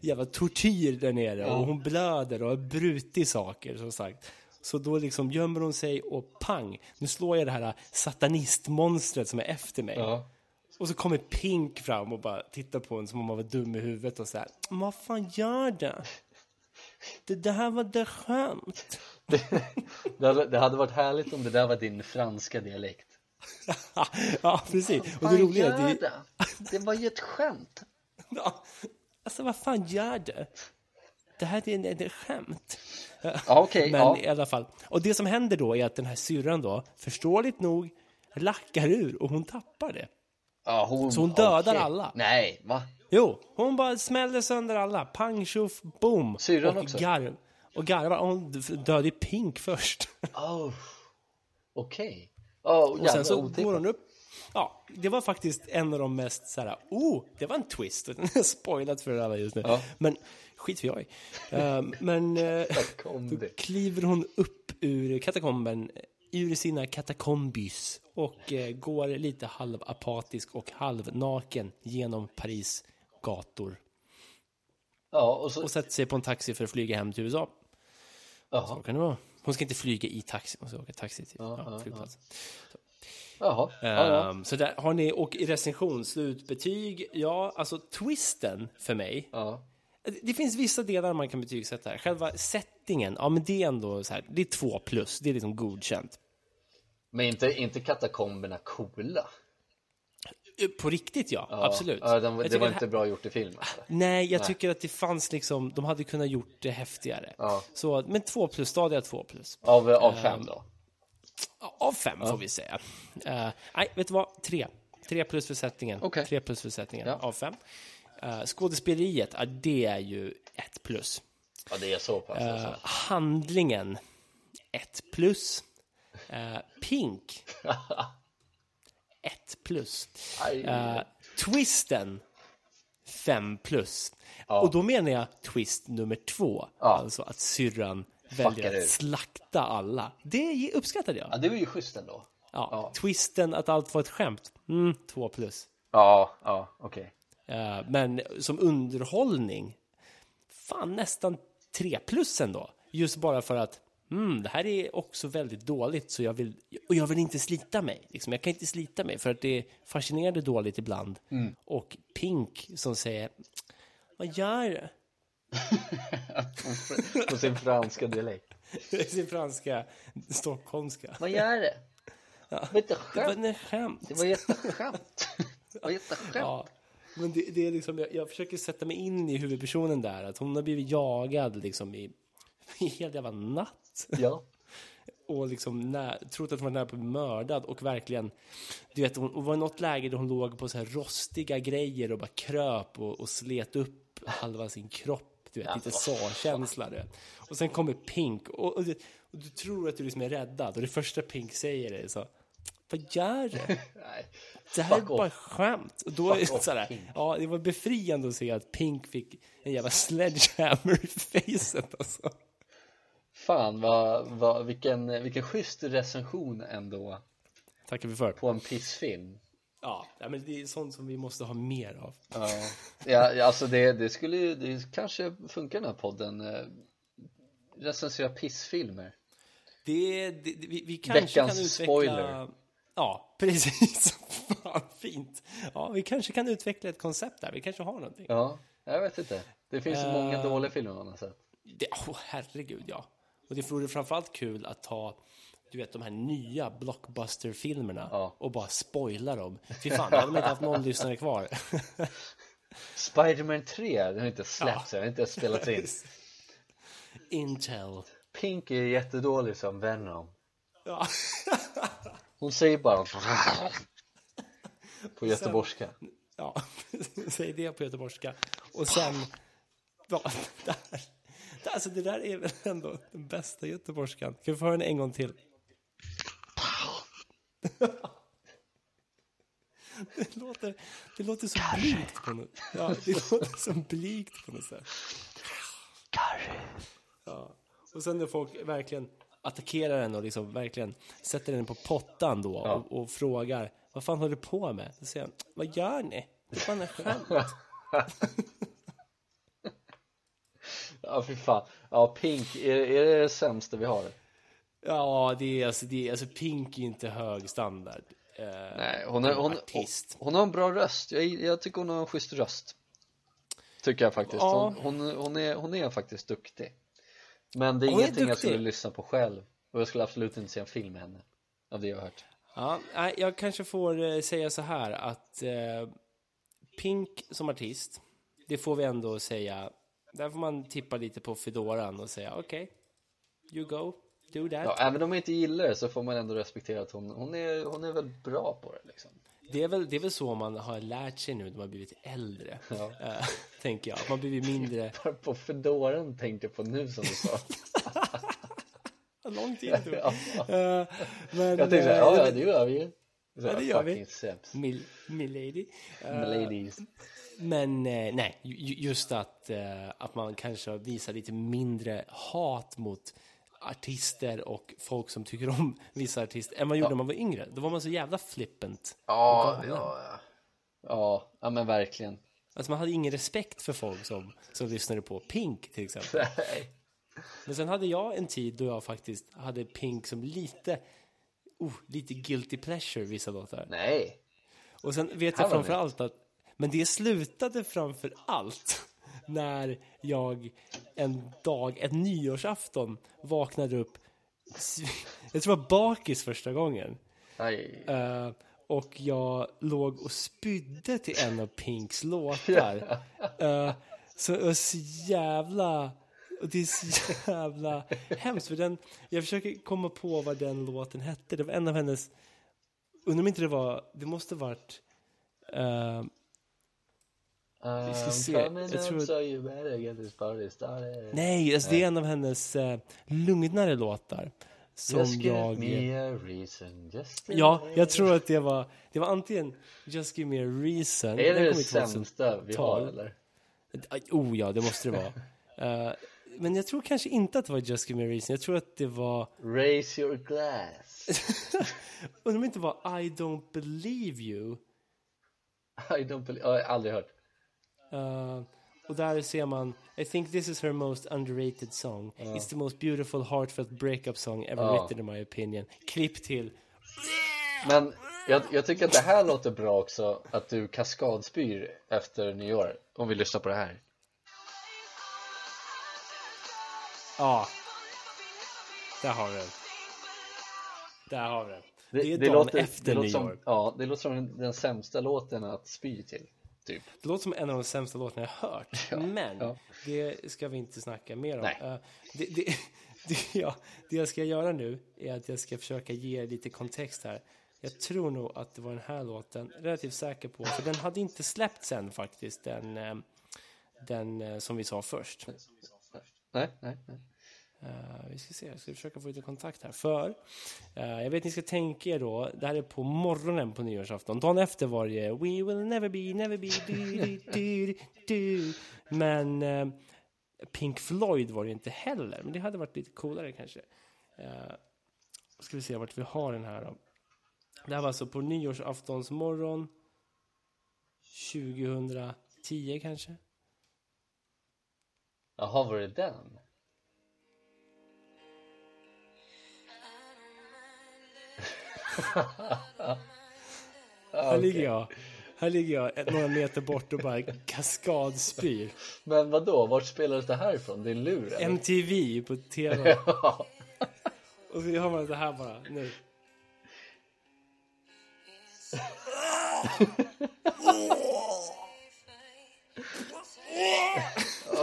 jävla tortyr där nere och hon blöder och har brutit saker som sagt. Så då liksom gömmer hon sig och pang, nu slår jag det här satanistmonstret som är efter mig. Ja. Och så kommer Pink fram och bara tittar på en som om man var dum i huvudet och så här. "Men Vad fan gör du? Det, det här var det skämt. Det hade, det hade varit härligt om det där var din franska dialekt. ja, precis. Och det roliga är att det, det? Det var ju ett skämt. Ja. Alltså vad fan gör du? Det här är en, en skämt. Ja, okej, Men ja. i alla fall. Och det som händer då är att den här syrran då, förståeligt nog, lackar ur och hon tappar det. ja hon, Så hon dödar okej. alla? Nej, va? Jo, hon bara smäller sönder alla. Pang, tjoff, boom. Syrran och också? Garv, och garvar. Hon dödade ju Pink först. Oh. Okej. Oh, Och sen så går hon upp. Ja, det var faktiskt en av de mest så här, oh, det var en twist. Spoilat för alla just nu. Ja. Men skit för jag i. Eh, Men kom då kliver hon upp ur katakomben, ur sina katakombys och eh, går lite halvapatisk och halvnaken genom Paris gator Ja, och så... och sätter sig på en taxi för att flyga hem till USA. Jaha. Så kan det vara. Hon ska inte flyga i taxi, hon ska åka taxi till Ja, ja, ja, Jaha. Ja, ja. Ehm, så där har ni, och i recension, slutbetyg, ja, alltså twisten för mig. ja. Det finns vissa delar man kan betygsätta här. Själva settingen, ja men det är ändå så här, det är två plus, det är liksom godkänt. Men inte, inte katakomberna coola? Eh, På riktigt ja, Ja. absolut. Ja, Jag det var inte här- bra gjort i filmen? eller? Nej, jag tycker att det fanns liksom, de hade kunnat gjort det häftigare. Ja. Så, men två plus, stadiga två plus. Av, av fem då? Av fem får vi säga. Eh, nej, vet du vad? Tre. Tre plus för sättningen. Okej. Tre plus för sättningen Ja. av fem. Uh, skådespeleriet, ja, det är ju ett plus. Ja, det är så pass Eh, alltså. handlingen, ett plus. Pink, ett plus. Twisten, fem plus. Ja. Och då menar jag twist nummer två. Ja. Alltså att syrran väljer att slakta alla. Det uppskattade jag. Ja, det var ju schysst ändå. Ja, Ja. twisten att allt var ett skämt. Mm, två plus. Ja, ja, okej. Eh, men som underhållning, fan nästan tre plus ändå. Just bara för att mm, det här är också väldigt dåligt så jag vill, och jag vill inte slita mig. Liksom, jag kan inte slita mig för att det är fascinerande dåligt ibland. Och Pink som säger, vad gör du? På sin franska dialekt. Sin franska, stockholmska. Vad gör det? Det var Det var en skämt. Det var jätteskönt. Det var jätteskönt. Ja, men det, det är liksom, jag, jag försöker sätta mig in i huvudpersonen där, att hon har blivit jagad liksom i, i hela jävla natt. Ja. Och liksom när, trott att hon var nära på att bli mördad och verkligen, du vet, hon, hon var i något läge där hon låg på så här rostiga grejer och bara kröp och, och slet upp halva sin kropp. Du vet, lite så-känsla. Och sen kommer Pink och, och, du, och du tror att du liksom är räddad och det första Pink säger är så, vad gör du? Det här är bara skämt. Och då är det sådär, ja, det var befriande att se att Pink fick en jävla sledgehammer i facet alltså. Fan, vad, vad, vilken, vilken schysst recension ändå Tackar vi för. på en pissfilm. Ja, men det är sånt som vi måste ha mer av. Ja, ja alltså det, det skulle ju, det kanske funkar den här podden. eh, Recensera pissfilmer. Det, det, vi, vi kanske Veckans kan utveckla... spoiler. Ja, precis. Fan, fint. Ja, vi kanske kan utveckla ett koncept där. Vi kanske har någonting. Ja, jag vet inte. Det finns så många Eh. dåliga filmer man har sett. Det, oh, herregud, ja. Och det vore framförallt kul att ta du vet de här nya blockbuster-filmerna Ja. och bara spoila dem. Fy fan, då hade man inte haft någon lyssnare kvar. Spiderman 3, den har inte släppts, den har inte spelats in. Intel. Pink är jättedålig som Venom. Ja. Hon säger bara på göteborgska. Ja, säg det på göteborgska. Och sen... Ja, där. Alltså det där är väl ändå den bästa göteborgskan. Kan vi få höra den en gång till? Det låter, det låter så blygt på något Ja, det låter så blygt på något sätt. Ja. Och sen när folk verkligen attackerar den och liksom verkligen sätter den på pottan då Ja. och, och frågar vad fan håller du på med? Då säger han, vad gör ni? Det är bara en skämt. Ja, fy fan. Ja, Pink, är, är det det sämsta vi har? Ja, det är alltså, det är, alltså Pink är inte hög standard. Eh, Nej, hon, är, hon, artist. hon har en bra röst. Jag, jag tycker hon har en schysst röst. Tycker jag faktiskt. Ja. Hon, hon, hon, är, hon är faktiskt duktig. Men det är Hon är ingenting jag duktig. skulle lyssna på själv. Och jag skulle absolut inte se en film med henne. Av det jag har hört. Ja, jag kanske får eh, säga så här att eh, Pink som artist det får vi ändå säga. Där får man tippa lite på Fedoran och säga okej, okay, you go, do that. Ja, även om man inte gillar det så får man ändå respektera att hon, hon, är, hon är väl bra på det liksom. Det är, väl, det är väl så man har lärt sig nu när man blivit äldre, ja. äh, tänker jag. Man blivit mindre... på Fedoran tänkte på nu som du sa. Lång tid tog. ja. uh, men, jag tänkte såhär, ja, ja det gör vi ju. Ja, det gör vi. Mil, milady. Uh, Miladies. Men eh, nej, just att, eh, att man kanske visar lite mindre hat mot artister och folk som tycker om vissa artister än man gjorde ja. när man var yngre. Då var man så jävla flippant. Ja, ja, ja. Ja, men verkligen. Alltså man hade ingen respekt för folk som, som lyssnade på Pink till exempel. Nej. Men sen hade jag en tid då jag faktiskt hade Pink som lite, oh, lite guilty pleasure vissa låtar. Nej. Och sen vet jag framför allt att, men det slutade framför allt när jag en dag, en nyårsafton, vaknade upp. Jag tror det var bakis första gången. Uh, och jag låg och spydde till en av Pinks låtar. Uh, så det var så jävla... Och det är så jävla hemskt. För den, jag försöker komma på vad den låten hette. Det var en av hennes... Undrar om inte det var... Det måste varit... Uh, vi ska se. Jag tror... so you better get this party started. Nej, alltså det är en av hennes uh, lugnare låtar. Som just jag... give me a reason. Just ja, jag tror att det var, det var antingen Just give me a reason. Är det det sämsta vi har eller? Oh ja, det måste det vara. uh, men jag tror kanske inte att det var Just give me a reason. Jag tror att det var... Raise your glass. Undrar om det inte var I don't believe you. I don't believe... Jag har aldrig hört. Uh, och där ser man I think this is her most underrated song. Uh. It's the most beautiful heartfelt breakup song ever uh. written in my opinion. Klipp till. Men jag, jag, tycker att det här låter bra också Att du kaskadspyr efter nyår Om vi lyssnar på det här. Ja. Där har vi den. Där har vi den. Det, det är det dagen låter, efter det nyår som, Ja, det låter som den, den sämsta låten att spy till Typ. Det låter som en av de sämsta låtarna jag hört. Ja, men ja. det ska vi inte snacka mer om. Uh, det, det, det, ja, det jag ska göra nu är att jag ska försöka ge lite kontext här. Jag tror nog att det var den här låten, relativt säker på, för den hade inte släppts än faktiskt, den, eh, den eh, som vi sa först. Nej, nej, nej. Uh, vi ska se, jag ska försöka få lite kontakt här. För, uh, jag vet ni ska tänka er då, det här är på morgonen på nyårsafton. Dagen efter var det We will never be, never be, du, du, du, du. Men uh, Pink Floyd var det inte heller. Men det hade varit lite coolare kanske. Uh, ska vi se vart vi har den här då. Det här var alltså på nyårsaftons morgon 2010 kanske. Jaha, var det den? Här ligger jag. Här ligger jag några meter bort och bara kaskadspyr. Men vad då? Vart spelades det här ifrån? Din lur? Eller? MTV på TV. Och så har man det här bara nu.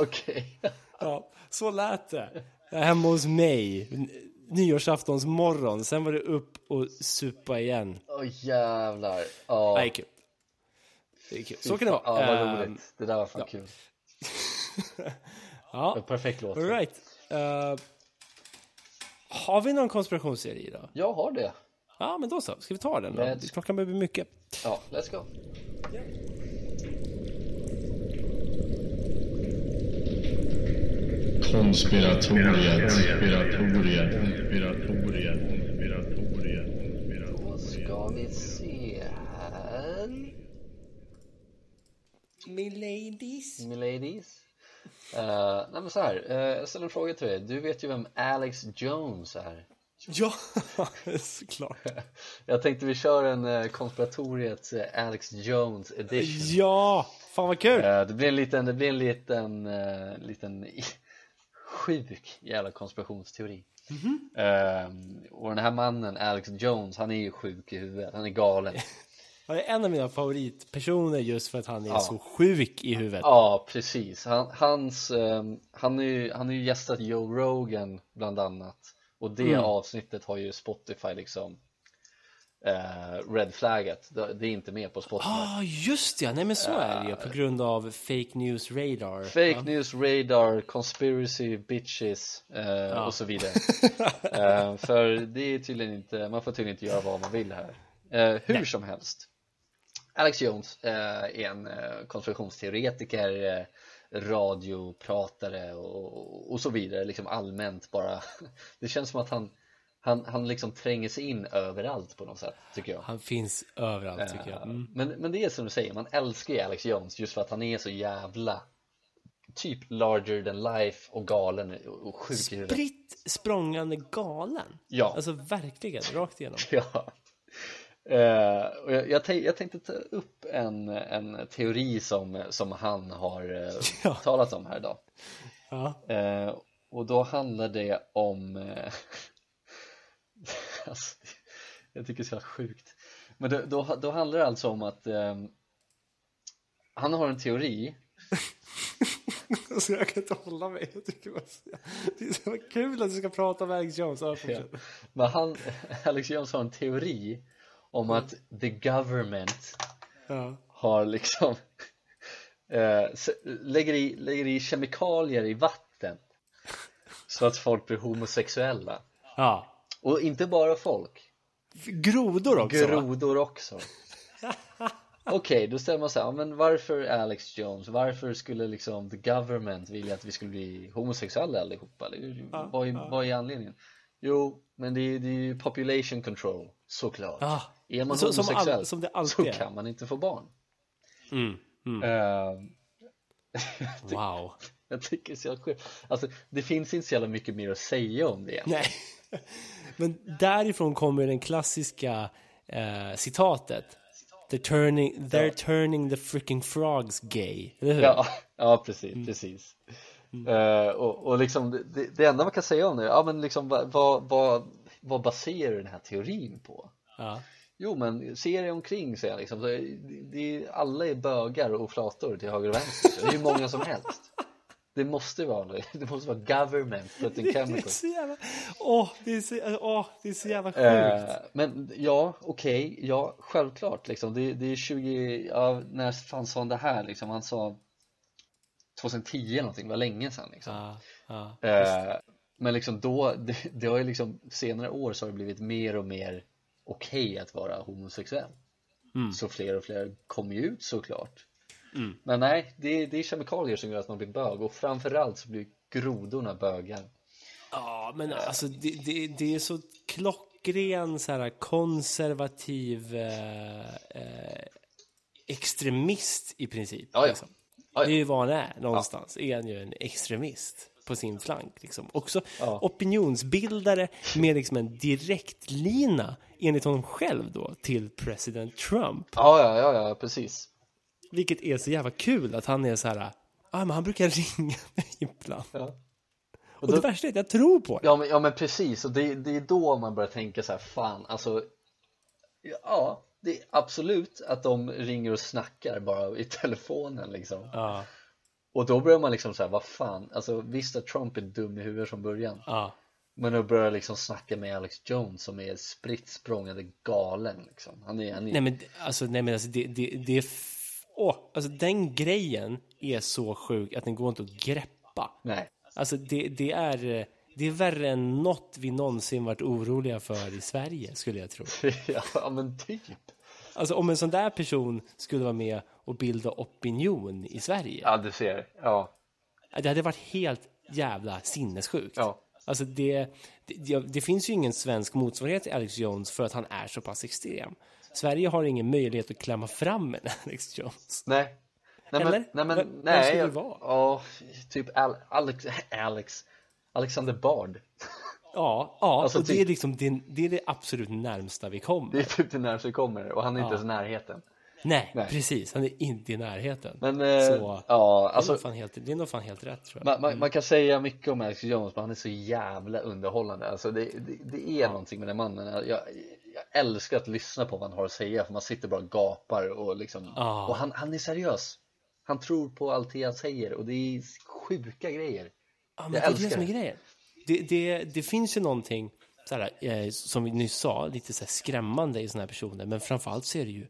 Okej. Okay. Ja, så lät det. Hemma hos mig nyårsaftons morgon. Sen var det upp och supa igen. Åh oh, jävlar. Det är kul. Det är kul. Så kan det vara. Ja, vad roligt. Ehm, det där var fan ja. kul. ja. Perfekt låt. All right. Uh, har vi någon konspirationsserie idag? Jag har det. Ja, men då så. Ska vi ta den då? Let's... Klockan börjar bli mycket. Ja, let's go. Yeah. Konspiratoriet, konspiratoriet, konspiratoriet, konspiratoriet, Då ska vi se här. Miladies. Miladies. Uh, nej men så här, uh, jag ställer en fråga till dig. Du vet ju vem Alex Jones är. Ja, såklart. Jag tänkte vi kör en uh, konspiratoriet uh, Alex Jones edition. Ja, fan vad kul! Uh, det blir en liten, det blir en liten, uh, liten sjuk jävla konspirationsteori. Mm -hmm. uh, och den här mannen, Alex Jones, han är ju sjuk i huvudet, han är galen. Han är en av mina favoritpersoner just för att han är Ja. så sjuk i huvudet. Ja, precis. Han, hans, ehm, han, är ju, han är ju gästat Joe Rogan bland annat och det Mm. avsnittet har ju Spotify liksom eh, redflaggat. Det, det är inte med på Spotify. Ah, just ja, nej men så är det ju på grund av fake news radar. Fake Ja. news radar, conspiracy bitches eh, och så vidare. eh, för det är tydligen inte, man får tydligen inte göra vad man vill här. Eh, hur som helst. Alex Jones eh, är en eh, konspirationsteoretiker, eh, radiopratare och, och så vidare, liksom allmänt bara. Det känns som att han, han, han liksom tränger sig in överallt på något sätt, tycker jag. Han finns överallt tycker jag. Mm. Men, men det är som du säger, man älskar ju Alex Jones just för att han är så jävla typ larger than life och galen och sjuk. Spritt språngande galen. Ja. Alltså verkligen, rakt igenom. Ja. Eh, och jag, jag, jag tänkte ta upp en, en teori som, som han har eh, Ja. talat om här idag. Ja. Eh, och då handlar det om alltså, Jag tycker det är så sjukt Men då, då, då handlar det alltså om att eh, Han har en teori Alltså jag kan inte hålla mig. Jag tycker bara, det är så kul att du ska prata om Alex Jones. Ja. Men han, Alex Jones har en teori om att the government Ja. har liksom eh, lägger, i, lägger i kemikalier i vatten så att folk blir homosexuella ja. Och inte bara folk, Grodor också grodor också Okej, då ställer man sig, ja, men varför Alex Jones? Varför skulle liksom the government vilja att vi skulle bli homosexuella allihopa? Eller, vad, är, vad är anledningen? Jo, men det är, det är ju population control, såklart Ja. Är man Så- som homosexuell all- som det så är. kan man inte få barn Mm. Mm. Eh, Wow. Jag tycker så sjukt. Alltså det finns inte så jävla mycket mer att säga om det Nej. Men därifrån kommer den klassiska eh, citatet. They're turning, they're turning the freaking frogs gay. Eller hur? Ja, ja precis, Mm. precis Eh, och, och liksom det- det, enda man kan säga om det, ja men liksom vad, vad, vad, baserar den här teorin på? Ja. Jo men se dig omkring säger jag liksom, det, det, alla är bögar och flator till höger och vänster, det är hur många som helst Det måste vara det, det måste vara government putting Det är chemicals så jävla... Åh, det är så, åh, det är så jävla sjukt. Eh, men ja, okej, ja självklart liksom. det, det är 20, ja, när fan sa han det här liksom? Han sa 2010 eller någonting, det var länge sedan liksom. Ja. Eh, men liksom då, det, det har ju liksom senare år så har det blivit mer och mer okej att vara homosexuell. Mm. Så fler och fler kommer ju ut såklart. Men nej, det, det är kemikalier som gör att man blir bög och framförallt så blir grodorna bögar. Ja, men alltså det, det, det är så klockren så här konservativ eh, eh, extremist i princip. Ja, ja. liksom. Ja. Det är ju vad han är någonstans. Är han ju en extremist på sin flank. Liksom. Också opinionsbildare med liksom en direktlina enligt honom själv då till president Trump. Ja, ja, ja, ja, precis. Vilket är så jävla kul att han är så här. Ah, men han brukar ringa mig ibland. Ja. Och det värsta är att jag tror på det. Ja men, ja men precis, och det, det är då man börjar tänka så här, fan alltså Ja, det är absolut att de ringer och snackar bara i telefonen liksom Ja, Och då börjar man liksom säga, vad fan, alltså visst att Trump är dum i huvudet från början ja. Men då börjar jag liksom snacka med Alex Jones som är spritt galen liksom Han är, han är Nej men alltså, nej, men alltså det, det, det Åh, alltså den grejen är så sjuk att den går inte att greppa. nej Alltså det, det är... Det är värre än något vi någonsin varit oroliga för i Sverige, skulle jag tro. Ja men typ Alltså om en sån där person skulle vara med och bilda opinion i Sverige. Ja du ser, ja, Det hade varit helt jävla sinnessjukt. ja Alltså det, det, ja, det finns ju ingen svensk motsvarighet till Alex Jones för att han är så pass extrem. Sverige har ingen möjlighet att klämma fram en Alex Jones. Nej. Nej Eller? men, nej, men nej, skulle det vara? Ja, typ Al Alex, Alex Alexander Bard Ja, ja Alltså, och det är typ- liksom det, det är det absolut närmsta vi kommer. Det är typ det närmaste vi kommer och han är inte ens i närheten Nej, Nej. precis. Han är inte i närheten. Men eh, så, ja, det, är alltså nog fan helt, det är nog fan helt rätt tror jag. man, man, man kan säga mycket om Alex Jones men han är så jävla underhållande Alltså det, det, det är någonting med den mannen jag, jag älskar att lyssna på vad han har att säga för man sitter bara och gapar och liksom Ja. och han, han är seriös. Han tror på allt det han säger och det är sjuka grejer. Ja, men Jag det är det älskar som är grejen. Det, det, det finns ju någonting, så här, eh, som vi nyss sa, lite så här skrämmande i såna här personer. Men framförallt så är det ju,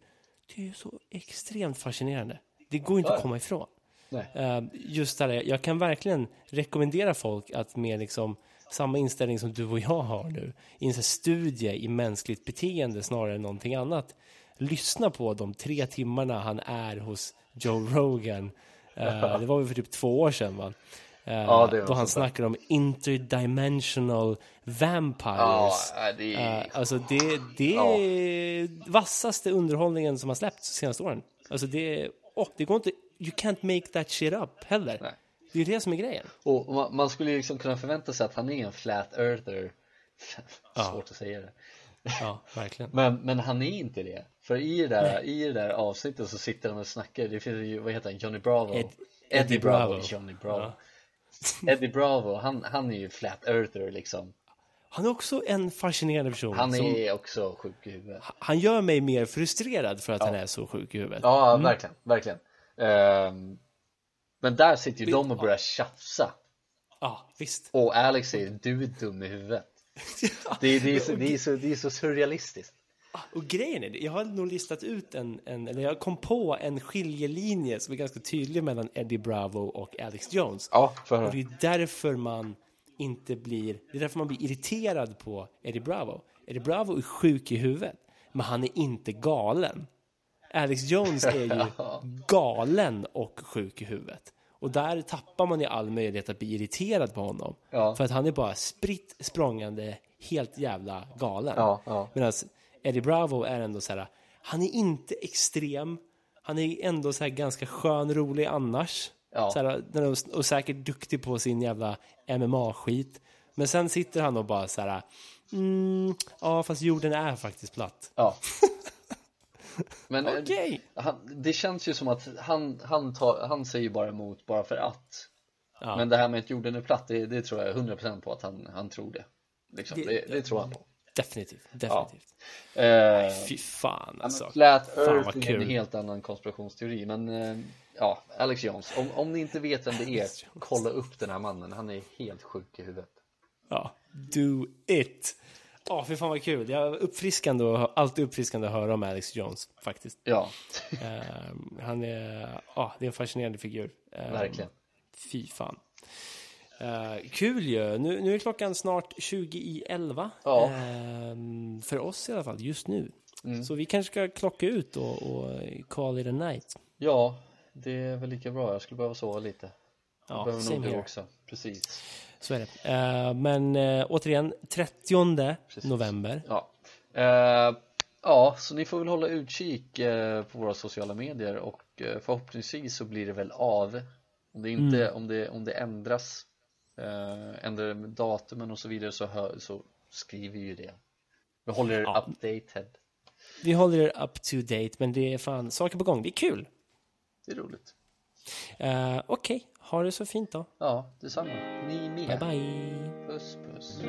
det är ju så extremt fascinerande. Det går ju inte att komma ifrån. Nej. Eh, just där, jag kan verkligen rekommendera folk att med liksom samma inställning som du och jag har nu, i en studie i mänskligt beteende snarare än någonting annat, lyssna på de tre timmarna han är hos Joe Rogan. Eh, det var väl för typ två år sedan va? Eh, Ja, då han sånt där. snackar om interdimensional Ja, vampires. det är... Eh, alltså det, det är vassaste underhållningen som har släppts de senaste åren. Alltså det, oh, det går inte, you can't make that shit up heller. Nej. Det är det som är grejen. Och man, man skulle liksom kunna förvänta sig att han är en flat earther. Svårt att säga det. Ja, verkligen. Men, men han är inte det. För i det, där, i det där avsnittet så sitter han och snackar. Det finns ju, vad heter han, Johnny Bravo? Ed- Eddie, Eddie Bravo. Bravo. Johnny Bravo. Ja. Eddie Bravo, han, han är ju flat earther liksom. Han är också en fascinerande person. Han som, är också sjuk i huvudet. han gör mig mer frustrerad för att han är så sjuk i huvudet. Ja, verkligen, verkligen. Ehm, men där sitter ju de och börjar tjafsa. Ja, visst. Och Alex säger du är dum i huvudet. Det, det, är, så, det, är, så, det är så surrealistiskt. Och grejen är, jag har nog listat ut en, en, eller jag kom på en skiljelinje som är ganska tydlig mellan Eddie Bravo och Alex Jones. Ja, för Och det är därför man inte blir, det är därför man blir irriterad på Eddie Bravo. Eddie Bravo är sjuk i huvudet, men han är inte galen. Alex Jones är ju galen och sjuk i huvudet. Och där tappar man ju all möjlighet att bli irriterad på honom. Ja. För att han är bara spritt språngande, helt jävla galen. Ja, ja. Medan Eddie Bravo är ändå så här, han är inte extrem, han är ändå så här ganska skön, rolig annars. Ja. Så här, och säkert duktig på sin jävla MMA-skit. Men sen sitter han och bara så här, mm, ja fast jorden är faktiskt platt. Ja. Men eh, Okej. han, det känns ju som att han, han, tar, han säger bara emot bara för att. Ja. Men det här med att jorden är platt, det, det tror jag 100% på att han, han tror det. Liksom. Det- Det, det, tror han på. Definitivt, definitivt. Eh, Fy fan alltså. Flat Fan, Earth är kul. en helt annan konspirationsteori men eh, ja, Alex Jones, om, om ni inte vet vem det är, kolla upp den här mannen, han är helt sjuk i huvudet. Ja, do it. Ja, fy fan vad kul. Jag är uppfriskande och alltid uppfriskande att höra om Alex Jones faktiskt. Ja, Ehm, han är, ja, det är en fascinerande figur. Ehm, verkligen. Fy fan. Eh, kul ju. Nu, nu är klockan snart 20 i 11. Ja. Ehm, för oss i alla fall, just nu. Mm. Så vi kanske ska klocka ut och, och call it a night. Ja, det är väl lika bra, jag skulle behöva sova lite. Jag Ja, behöver nog here. också, precis. Så är det. Eh, men eh, återigen, 30 Precis. november. Ja. Ja, så ni får väl hålla utkik på våra sociala medier och förhoppningsvis så blir det väl av. Om det, inte, om det, om det ändras, eh, ändrar datumen och så vidare så, hör, så skriver ju det. Vi håller er ja. updated. Vi håller er up to date, men det är fan saker på gång. Det är kul. Det är roligt. Uh, Okej, okay. ha det så fint då. Ja, detsamma. Ni med. Bye, bye. Puss, puss.